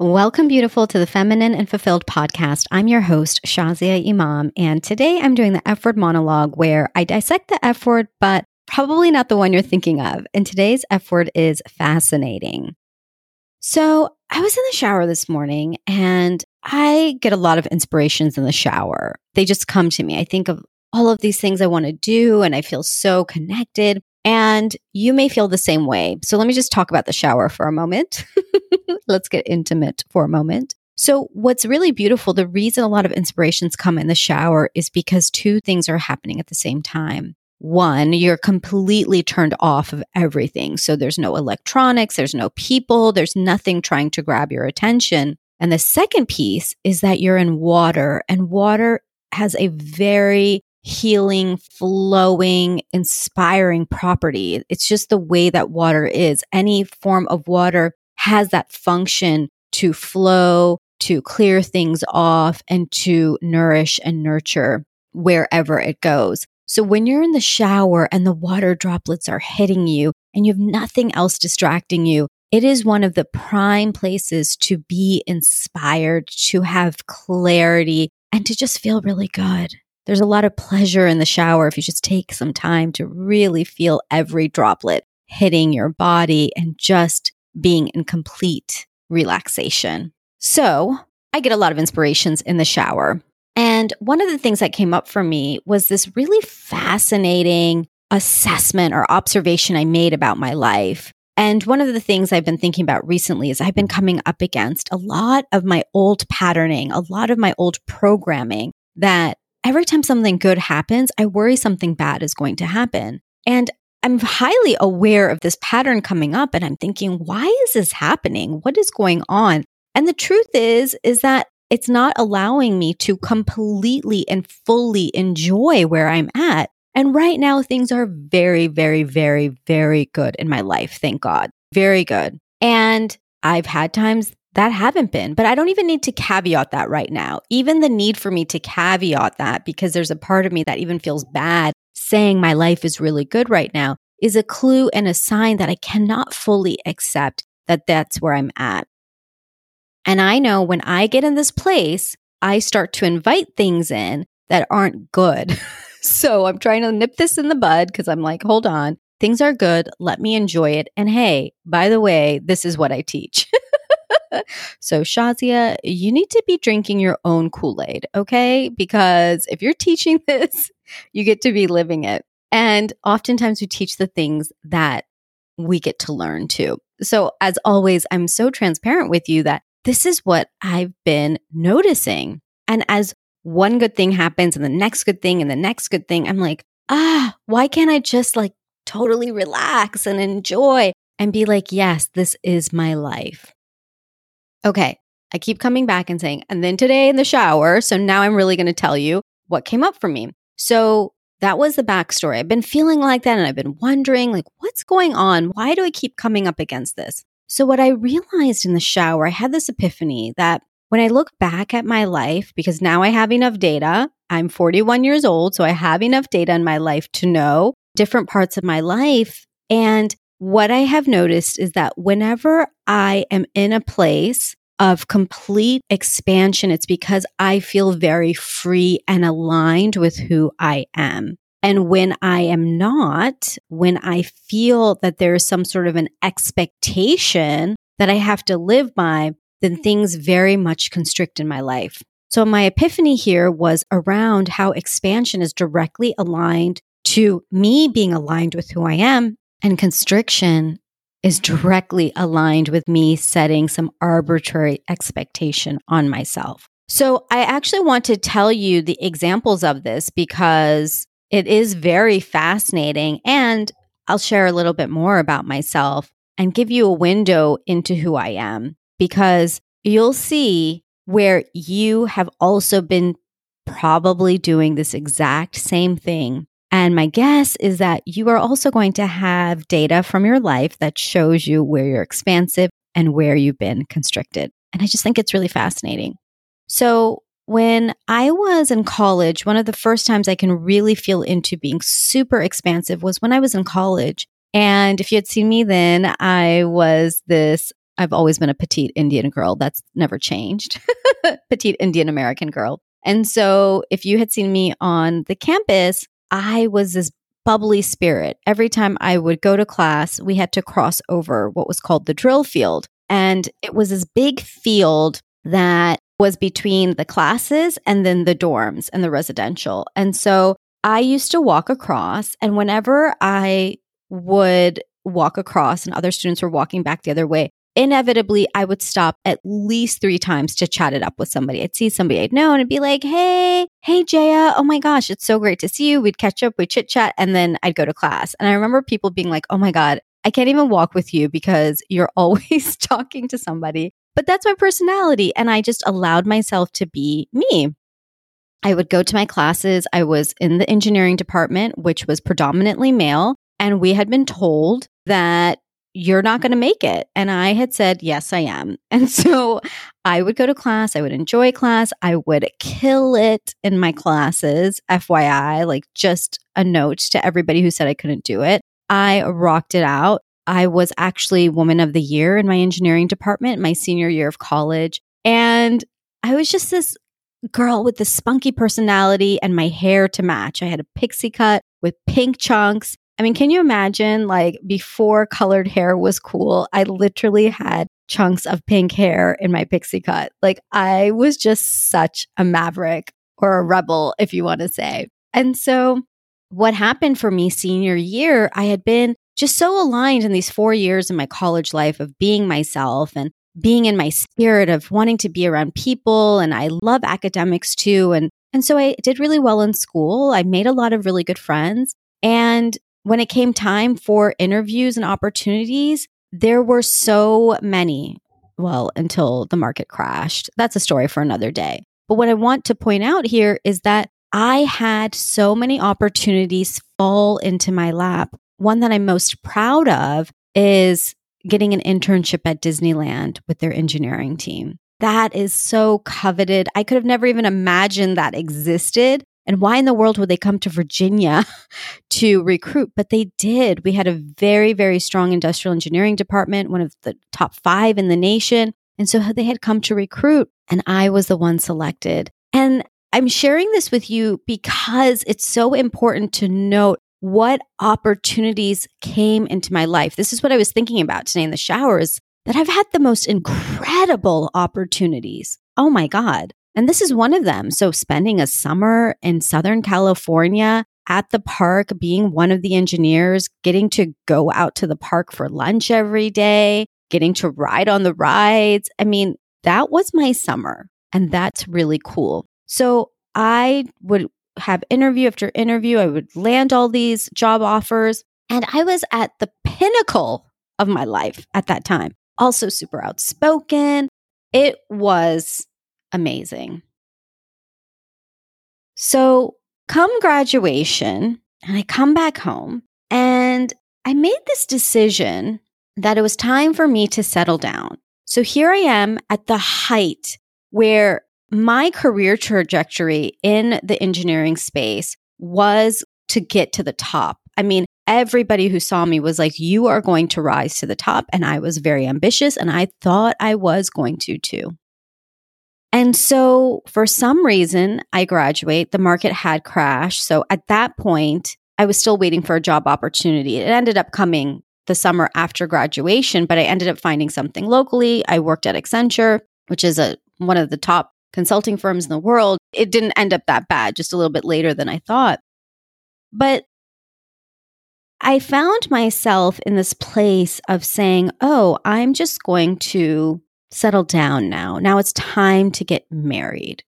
Welcome, beautiful, to the Feminine and Fulfilled podcast. I'm your host, Shazia Imam, and today I'm doing the F word monologue where I dissect the F word, but probably not the one you're thinking of. And today's F word is fascinating. So I was in the shower this morning and I get a lot of inspirations in the shower. They just come to me. I think of all of these things I want to do and I feel so connected. And you may feel the same way. So let me just talk about the shower for a moment. Let's get intimate for a moment. So, what's really beautiful, the reason a lot of inspirations come in the shower is because two things are happening at the same time. One, you're completely turned off of everything. So, there's no electronics, there's no people, there's nothing trying to grab your attention. And the second piece is that you're in water, and water has a very healing, flowing, inspiring property. It's just the way that water is. Any form of water has that function to flow, to clear things off, and to nourish and nurture wherever it goes. So when you're in the shower and the water droplets are hitting you and you have nothing else distracting you, it is one of the prime places to be inspired, to have clarity, and to just feel really good. There's a lot of pleasure in the shower if you just take some time to really feel every droplet hitting your body and just being in complete relaxation. So I get a lot of inspirations in the shower. And one of the things that came up for me was this really fascinating assessment or observation I made about my life. And one of the things I've been thinking about recently is I've been coming up against a lot of my old patterning, a lot of my old programming that every time something good happens, I worry something bad is going to happen. And I'm highly aware of this pattern coming up and I'm thinking, why is this happening? What is going on? And the truth is, is that it's not allowing me to completely and fully enjoy where I'm at. And right now, things are very, very, very, very good in my life. Thank God. Very good. And I've had times that haven't been. But I don't even need to caveat that right now. Even the need for me to caveat that, because there's a part of me that even feels bad saying my life is really good right now, is a clue and a sign that I cannot fully accept that that's where I'm at. And I know when I get in this place, I start to invite things in that aren't good. so I'm trying to nip this in the bud because I'm like, hold on, things are good. Let me enjoy it. And hey, by the way, this is what I teach. so, Shazia, you need to be drinking your own Kool Aid, okay? Because if you're teaching this, you get to be living it. And oftentimes we teach the things that we get to learn too. So, as always, I'm so transparent with you that this is what I've been noticing. And as one good thing happens and the next good thing and the next good thing, I'm like, ah, why can't I just like totally relax and enjoy and be like, yes, this is my life? Okay, I keep coming back and saying, and then today in the shower. So now I'm really going to tell you what came up for me. So that was the backstory. I've been feeling like that and I've been wondering, like, what's going on? Why do I keep coming up against this? So, what I realized in the shower, I had this epiphany that when I look back at my life, because now I have enough data, I'm 41 years old, so I have enough data in my life to know different parts of my life. And what I have noticed is that whenever I am in a place of complete expansion, it's because I feel very free and aligned with who I am. And when I am not, when I feel that there is some sort of an expectation that I have to live by, then things very much constrict in my life. So my epiphany here was around how expansion is directly aligned to me being aligned with who I am and constriction is directly aligned with me setting some arbitrary expectation on myself. So I actually want to tell you the examples of this because it is very fascinating. And I'll share a little bit more about myself and give you a window into who I am because you'll see where you have also been probably doing this exact same thing and my guess is that you are also going to have data from your life that shows you where you're expansive and where you've been constricted. And I just think it's really fascinating. So, when I was in college, one of the first times I can really feel into being super expansive was when I was in college. And if you had seen me then, I was this I've always been a petite Indian girl. That's never changed. petite Indian American girl. And so if you had seen me on the campus, I was this bubbly spirit. Every time I would go to class, we had to cross over what was called the drill field. And it was this big field that was between the classes and then the dorms and the residential. And so I used to walk across, and whenever I would walk across and other students were walking back the other way, inevitably I would stop at least three times to chat it up with somebody. I'd see somebody I'd know and be like, Hey, hey, Jaya. Oh my gosh, it's so great to see you. We'd catch up, we'd chit chat, and then I'd go to class. And I remember people being like, Oh my God, I can't even walk with you because you're always talking to somebody. But that's my personality. And I just allowed myself to be me. I would go to my classes. I was in the engineering department, which was predominantly male. And we had been told that you're not going to make it. And I had said, yes, I am. And so I would go to class. I would enjoy class. I would kill it in my classes, FYI, like just a note to everybody who said I couldn't do it. I rocked it out. I was actually Woman of the Year in my engineering department, my senior year of college. And I was just this girl with this spunky personality and my hair to match. I had a pixie cut with pink chunks I mean, can you imagine like before colored hair was cool? I literally had chunks of pink hair in my pixie cut. Like I was just such a maverick or a rebel, if you want to say. And so what happened for me senior year, I had been just so aligned in these four years in my college life of being myself and being in my spirit of wanting to be around people. And I love academics too. And, and so I did really well in school. I made a lot of really good friends. And when it came time for interviews and opportunities, there were so many. Well, until the market crashed. That's a story for another day. But what I want to point out here is that I had so many opportunities fall into my lap. One that I'm most proud of is getting an internship at Disneyland with their engineering team. That is so coveted. I could have never even imagined that existed and why in the world would they come to Virginia to recruit? But they did. We had a very, very strong industrial engineering department, one of the top five in the nation. And so they had come to recruit, and I was the one selected. And I'm sharing this with you because it's so important to note what opportunities came into my life. This is what I was thinking about today in the showers that I've had the most incredible opportunities. Oh my God. And this is one of them. So, spending a summer in Southern California at the park, being one of the engineers, getting to go out to the park for lunch every day, getting to ride on the rides. I mean, that was my summer. And that's really cool. So, I would have interview after interview. I would land all these job offers. And I was at the pinnacle of my life at that time. Also, super outspoken. It was amazing. So, come graduation, and I come back home, and I made this decision that it was time for me to settle down. So, here I am at the height where my career trajectory in the engineering space was to get to the top. I mean, everybody who saw me was like, You are going to rise to the top. And I was very ambitious, and I thought I was going to too. And so for some reason, I graduate, the market had crashed. So at that point, I was still waiting for a job opportunity. It ended up coming the summer after graduation, but I ended up finding something locally. I worked at Accenture, which is a one of the top consulting firms in the world. It didn't end up that bad, just a little bit later than I thought. But I found myself in this place of saying, "Oh, I'm just going to settle down now. Now it's time to get married.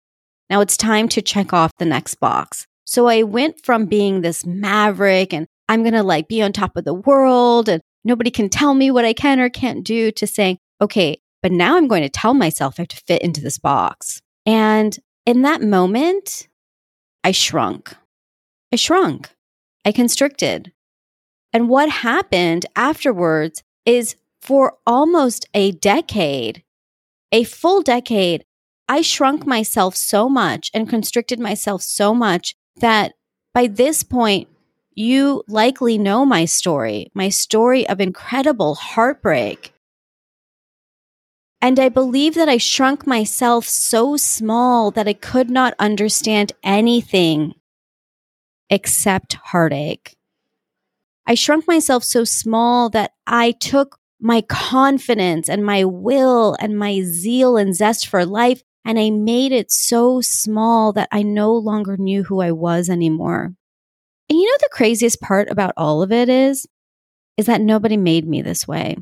Now it's time to check off the next box. So I went from being this maverick and I'm going to like be on top of the world and nobody can tell me what I can or can't do to saying, okay, but now I'm going to tell myself I have to fit into this box. And in that moment, I shrunk. I shrunk. I constricted. And what happened afterwards is for almost a decade, a full decade, I shrunk myself so much and constricted myself so much that by this point, you likely know my story, my story of incredible heartbreak. And I believe that I shrunk myself so small that I could not understand anything except heartache. I shrunk myself so small that I took my confidence and my will and my zeal and zest for life and I made it so small that I no longer knew who I was anymore. And you know, the craziest part about all of it is, is that nobody made me this way.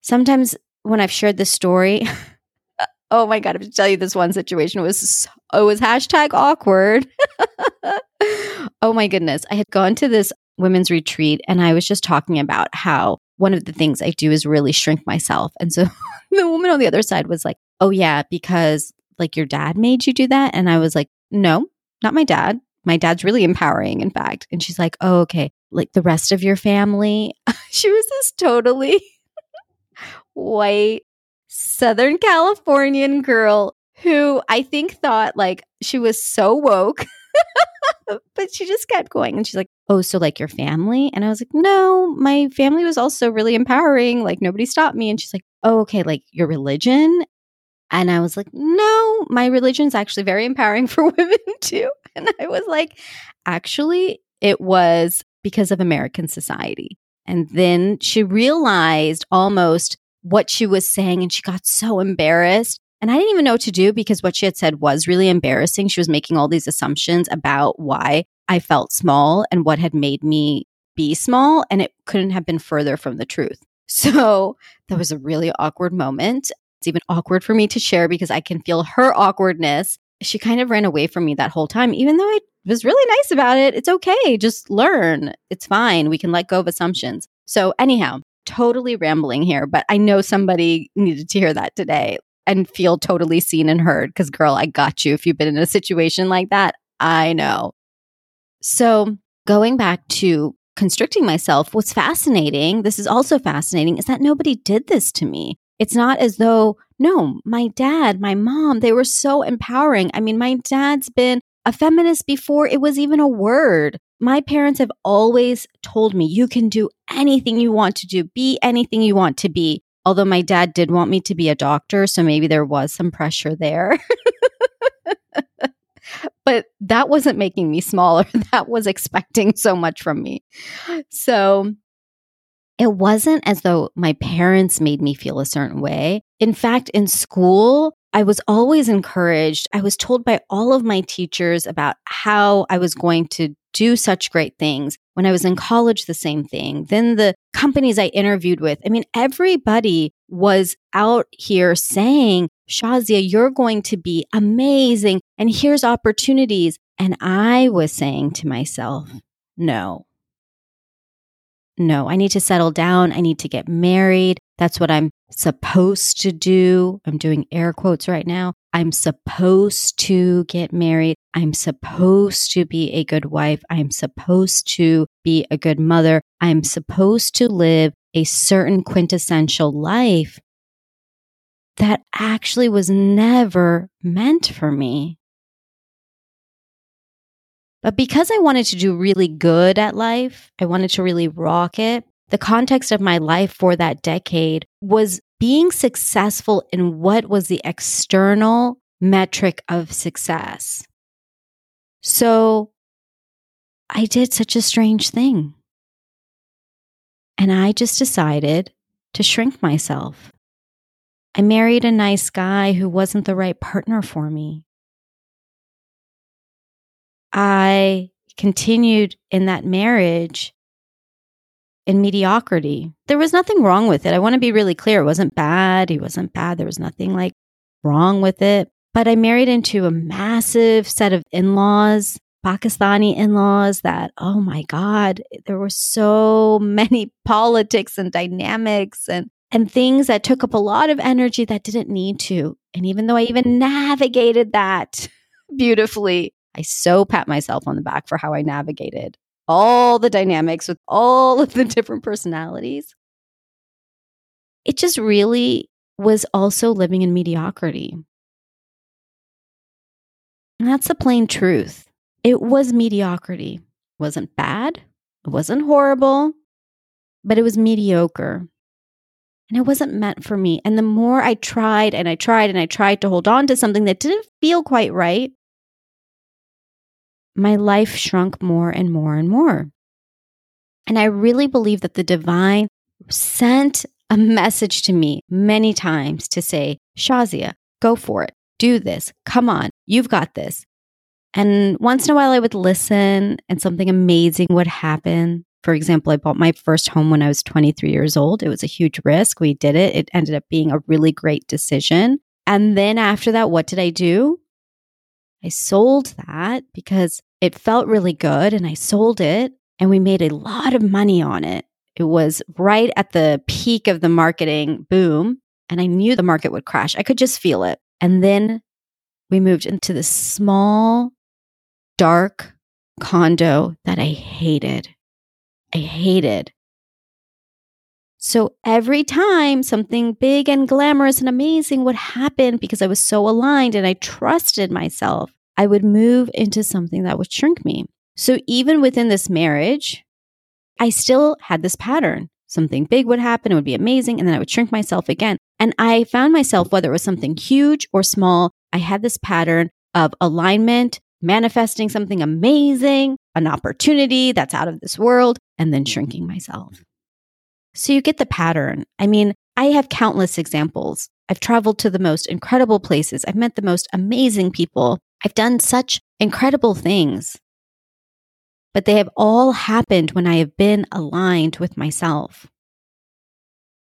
Sometimes when I've shared this story, uh, oh my God, I have to tell you this one situation was, it was hashtag awkward. oh my goodness. I had gone to this women's retreat and I was just talking about how one of the things I do is really shrink myself. And so the woman on the other side was like, Oh, yeah, because like your dad made you do that. And I was like, No, not my dad. My dad's really empowering, in fact. And she's like, Oh, okay. Like the rest of your family. she was this totally white Southern Californian girl who I think thought like she was so woke. but she just kept going and she's like, Oh, so like your family? And I was like, No, my family was also really empowering. Like nobody stopped me. And she's like, Oh, okay, like your religion? And I was like, No, my religion's actually very empowering for women too. And I was like, Actually, it was because of American society. And then she realized almost what she was saying and she got so embarrassed. And I didn't even know what to do because what she had said was really embarrassing. She was making all these assumptions about why I felt small and what had made me be small. And it couldn't have been further from the truth. So that was a really awkward moment. It's even awkward for me to share because I can feel her awkwardness. She kind of ran away from me that whole time, even though I was really nice about it. It's okay. Just learn. It's fine. We can let go of assumptions. So, anyhow, totally rambling here, but I know somebody needed to hear that today and feel totally seen and heard because, girl, I got you. If you've been in a situation like that, I know. So, going back to constricting myself, what's fascinating, this is also fascinating, is that nobody did this to me. It's not as though, no, my dad, my mom, they were so empowering. I mean, my dad's been a feminist before it was even a word. My parents have always told me, you can do anything you want to do, be anything you want to be. Although my dad did want me to be a doctor, so maybe there was some pressure there. but that wasn't making me smaller. That was expecting so much from me. So it wasn't as though my parents made me feel a certain way. In fact, in school, I was always encouraged. I was told by all of my teachers about how I was going to do such great things. When I was in college, the same thing. Then the companies I interviewed with, I mean, everybody was out here saying, Shazia, you're going to be amazing. And here's opportunities. And I was saying to myself, no, no, I need to settle down. I need to get married. That's what I'm supposed to do. I'm doing air quotes right now. I'm supposed to get married. I'm supposed to be a good wife. I'm supposed to be a good mother. I'm supposed to live a certain quintessential life that actually was never meant for me. But because I wanted to do really good at life, I wanted to really rock it. The context of my life for that decade was being successful in what was the external metric of success. So I did such a strange thing. And I just decided to shrink myself. I married a nice guy who wasn't the right partner for me. I continued in that marriage in mediocrity. There was nothing wrong with it. I want to be really clear. It wasn't bad. He wasn't bad. There was nothing like wrong with it. But I married into a massive set of in laws, Pakistani in laws, that, oh my God, there were so many politics and dynamics and, and things that took up a lot of energy that didn't need to. And even though I even navigated that beautifully, I so pat myself on the back for how I navigated all the dynamics with all of the different personalities. It just really was also living in mediocrity. And that's the plain truth. It was mediocrity. It wasn't bad. It wasn't horrible, but it was mediocre. and it wasn't meant for me. And the more I tried and I tried and I tried to hold on to something that didn't feel quite right, my life shrunk more and more and more. And I really believe that the divine sent a message to me many times to say, Shazia, go for it. Do this. Come on. You've got this. And once in a while, I would listen and something amazing would happen. For example, I bought my first home when I was 23 years old. It was a huge risk. We did it. It ended up being a really great decision. And then after that, what did I do? I sold that because it felt really good and I sold it and we made a lot of money on it. It was right at the peak of the marketing boom and I knew the market would crash. I could just feel it. And then we moved into this small, dark condo that I hated. I hated. So every time something big and glamorous and amazing would happen because I was so aligned and I trusted myself, I would move into something that would shrink me. So even within this marriage, I still had this pattern. Something big would happen, it would be amazing, and then I would shrink myself again. And I found myself, whether it was something huge or small, I had this pattern of alignment, manifesting something amazing, an opportunity that's out of this world, and then shrinking myself. So you get the pattern. I mean, I have countless examples. I've traveled to the most incredible places. I've met the most amazing people. I've done such incredible things. But they have all happened when I have been aligned with myself.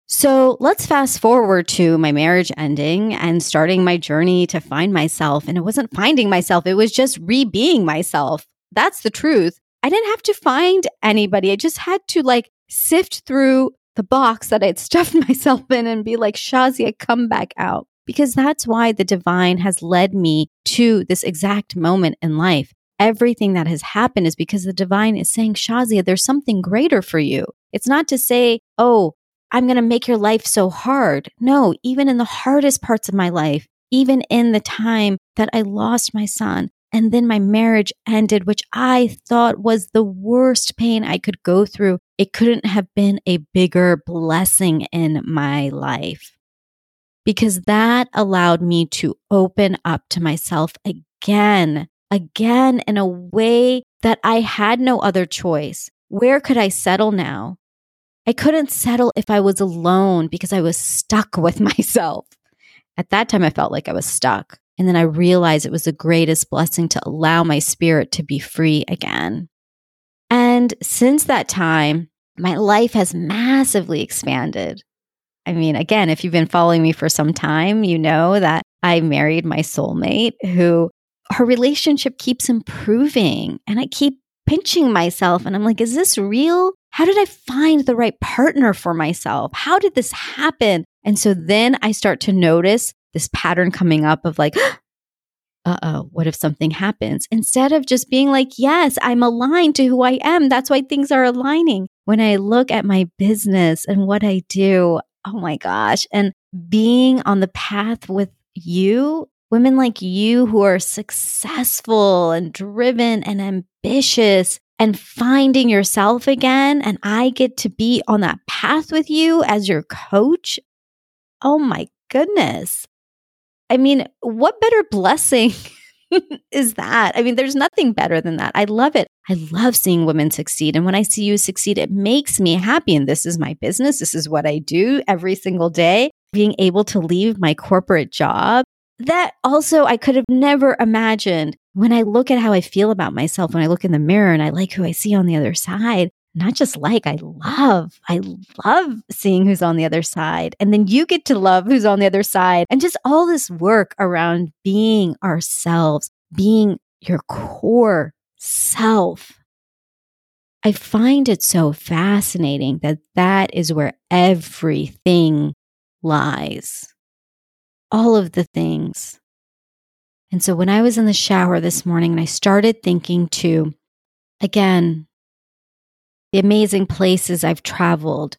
So let's fast forward to my marriage ending and starting my journey to find myself. And it wasn't finding myself, it was just re being myself. That's the truth. I didn't have to find anybody. I just had to like sift through the box that I'd stuffed myself in and be like, Shazia, come back out. Because that's why the divine has led me to this exact moment in life. Everything that has happened is because the divine is saying, Shazia, there's something greater for you. It's not to say, oh, I'm going to make your life so hard. No, even in the hardest parts of my life, even in the time that I lost my son and then my marriage ended, which I thought was the worst pain I could go through, it couldn't have been a bigger blessing in my life because that allowed me to open up to myself again, again in a way that I had no other choice. Where could I settle now? I couldn't settle if I was alone because I was stuck with myself. At that time, I felt like I was stuck. And then I realized it was the greatest blessing to allow my spirit to be free again. And since that time, my life has massively expanded. I mean, again, if you've been following me for some time, you know that I married my soulmate who her relationship keeps improving. And I keep pinching myself and I'm like, is this real? How did I find the right partner for myself? How did this happen? And so then I start to notice this pattern coming up of like, uh oh, what if something happens? Instead of just being like, yes, I'm aligned to who I am. That's why things are aligning. When I look at my business and what I do, oh my gosh, and being on the path with you, women like you who are successful and driven and ambitious and finding yourself again. And I get to be on that path with you as your coach. Oh my goodness. I mean, what better blessing is that? I mean, there's nothing better than that. I love it. I love seeing women succeed. And when I see you succeed, it makes me happy. And this is my business. This is what I do every single day. Being able to leave my corporate job that also I could have never imagined when I look at how I feel about myself, when I look in the mirror and I like who I see on the other side, not just like, I love, I love seeing who's on the other side. And then you get to love who's on the other side. And just all this work around being ourselves, being your core self. I find it so fascinating that that is where everything lies all of the things. And so when I was in the shower this morning and I started thinking to, again, the amazing places I've traveled,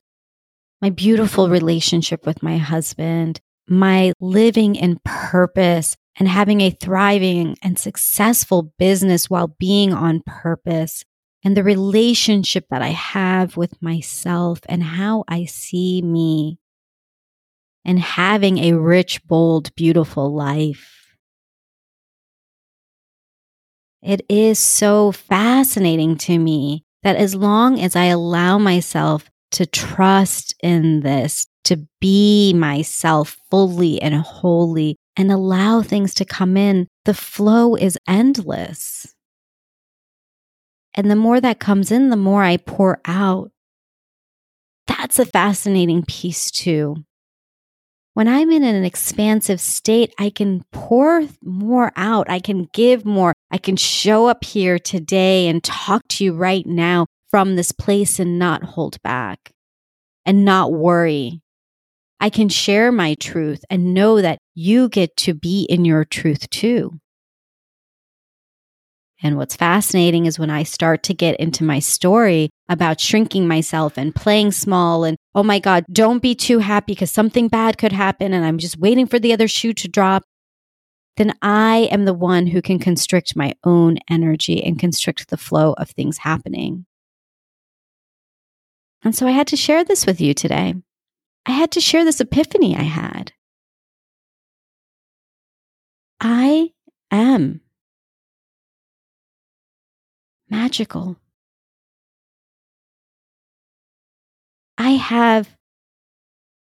my beautiful relationship with my husband, my living in purpose and having a thriving and successful business while being on purpose, and the relationship that I have with myself and how I see me and having a rich, bold, beautiful life. It is so fascinating to me that as long as I allow myself to trust in this, to be myself fully and wholly, and allow things to come in, the flow is endless. And the more that comes in, the more I pour out. That's a fascinating piece, too. When I'm in an expansive state, I can pour more out. I can give more. I can show up here today and talk to you right now from this place and not hold back and not worry. I can share my truth and know that you get to be in your truth too. And what's fascinating is when I start to get into my story about shrinking myself and playing small and, oh my God, don't be too happy because something bad could happen and I'm just waiting for the other shoe to drop. Then I am the one who can constrict my own energy and constrict the flow of things happening. And so I had to share this with you today. I had to share this epiphany I had. I am magical. I have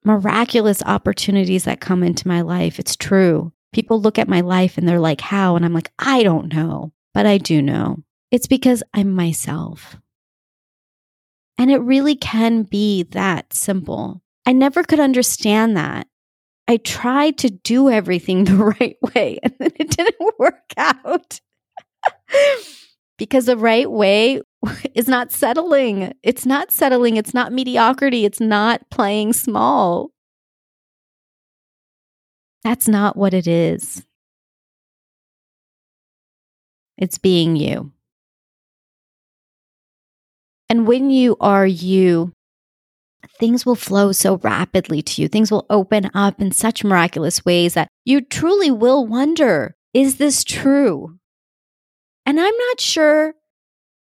miraculous opportunities that come into my life. It's true. People look at my life and they're like, How? And I'm like, I don't know, but I do know. It's because I'm myself. And it really can be that simple. I never could understand that. I tried to do everything the right way and then it didn't work out because the right way is not settling. It's not settling. It's not mediocrity. It's not playing small. That's not what it is. It's being you. And when you are you, things will flow so rapidly to you. Things will open up in such miraculous ways that you truly will wonder is this true? And I'm not sure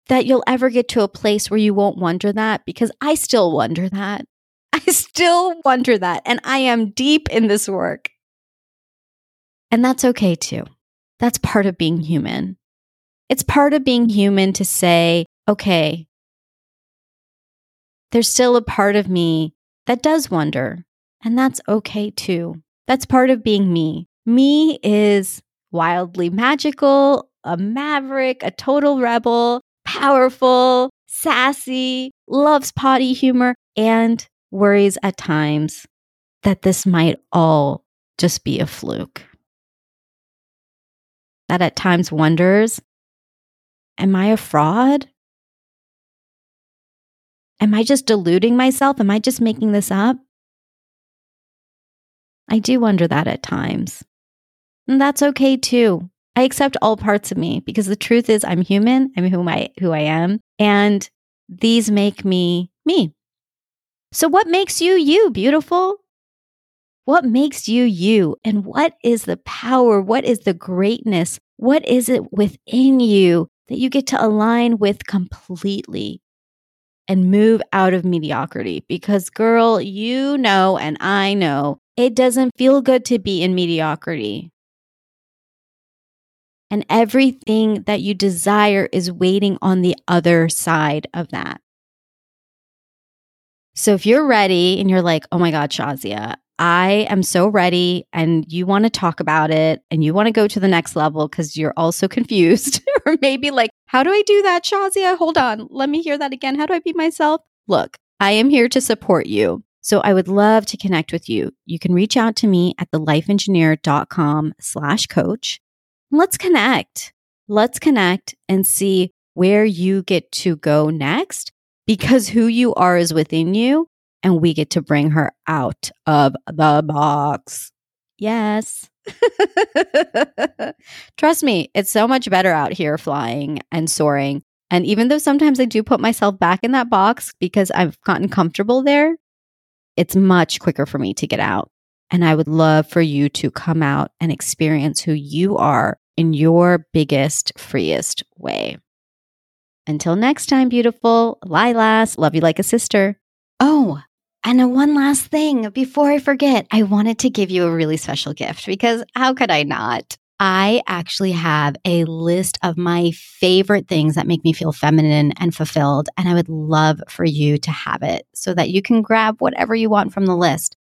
that you'll ever get to a place where you won't wonder that because I still wonder that. I still wonder that. And I am deep in this work. And that's okay too. That's part of being human. It's part of being human to say, okay, there's still a part of me that does wonder. And that's okay too. That's part of being me. Me is wildly magical, a maverick, a total rebel, powerful, sassy, loves potty humor, and worries at times that this might all just be a fluke. That at times wonders, Am I a fraud? Am I just deluding myself? Am I just making this up? I do wonder that at times. And that's okay too. I accept all parts of me because the truth is I'm human. I'm who I who I am and these make me me. So what makes you you, beautiful? What makes you you and what is the power? What is the greatness? What is it within you that you get to align with completely and move out of mediocrity? Because girl, you know and I know it doesn't feel good to be in mediocrity and everything that you desire is waiting on the other side of that. So if you're ready and you're like, oh my God, Shazia, I am so ready and you want to talk about it and you want to go to the next level because you're also confused or maybe like, how do I do that, Shazia? Hold on. Let me hear that again. How do I be myself? Look, I am here to support you. So I would love to connect with you. You can reach out to me at thelifeengineer.com slash coach. Let's connect. Let's connect and see where you get to go next because who you are is within you and we get to bring her out of the box. Yes. Trust me, it's so much better out here flying and soaring. And even though sometimes I do put myself back in that box because I've gotten comfortable there, it's much quicker for me to get out. And I would love for you to come out and experience who you are in your biggest, freest way. Until next time, beautiful Lilas, love you like a sister. Oh, And one last thing before I forget, I wanted to give you a really special gift because how could I not? I actually have a list of my favorite things that make me feel feminine and fulfilled. And I would love for you to have it so that you can grab whatever you want from the list.